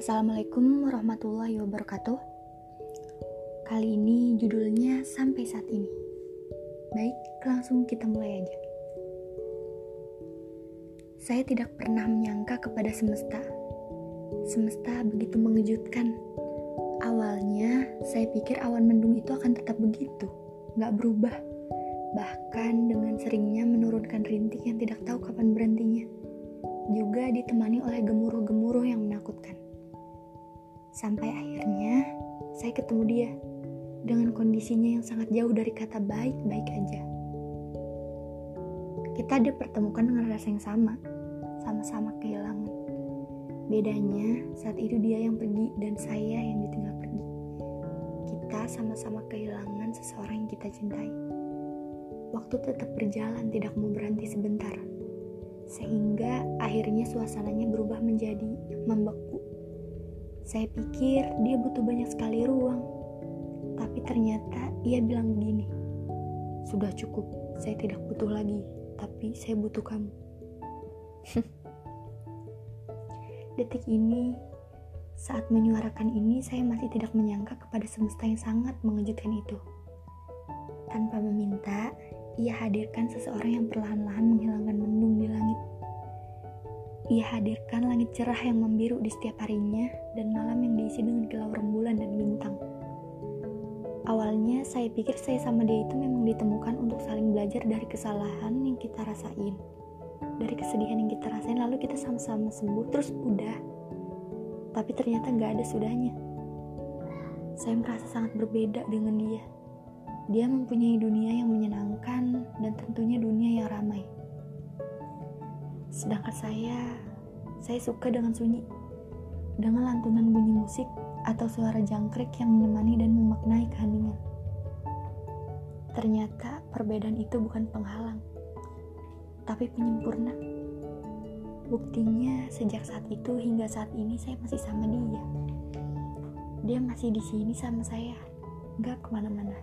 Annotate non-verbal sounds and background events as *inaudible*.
Assalamualaikum warahmatullahi wabarakatuh. Kali ini judulnya sampai saat ini. Baik, langsung kita mulai aja. Saya tidak pernah menyangka kepada semesta. Semesta begitu mengejutkan. Awalnya, saya pikir awan mendung itu akan tetap begitu, nggak berubah. Bahkan dengan seringnya menurunkan rintik yang tidak tahu kapan berhentinya juga ditemani oleh gemuruh-gemuruh yang menakutkan. Sampai akhirnya saya ketemu dia dengan kondisinya yang sangat jauh dari kata baik-baik aja. Kita dipertemukan dengan rasa yang sama, sama-sama kehilangan. Bedanya saat itu dia yang pergi dan saya yang ditinggal pergi. Kita sama-sama kehilangan seseorang yang kita cintai. Waktu tetap berjalan tidak mau berhenti sebentar sehingga akhirnya suasananya berubah menjadi membeku. Saya pikir dia butuh banyak sekali ruang, tapi ternyata ia bilang begini: "Sudah cukup, saya tidak butuh lagi, tapi saya butuh kamu." *laughs* Detik ini, saat menyuarakan ini, saya masih tidak menyangka kepada semesta yang sangat mengejutkan itu. Tanpa meminta, ia hadirkan seseorang yang perlahan-lahan Ia hadirkan langit cerah yang membiru di setiap harinya dan malam yang diisi dengan kilau rembulan dan bintang. Awalnya saya pikir saya sama dia itu memang ditemukan untuk saling belajar dari kesalahan yang kita rasain. Dari kesedihan yang kita rasain lalu kita sama-sama sembuh terus udah. Tapi ternyata gak ada sudahnya. Saya merasa sangat berbeda dengan dia. Dia mempunyai dunia yang menyenangkan dan tentunya dunia yang ramai. Sedangkan saya, saya suka dengan sunyi. Dengan lantunan bunyi musik atau suara jangkrik yang menemani dan memaknai keheningan. Ternyata perbedaan itu bukan penghalang, tapi penyempurna. Buktinya sejak saat itu hingga saat ini saya masih sama dia. Dia masih di sini sama saya, gak ke mana-mana.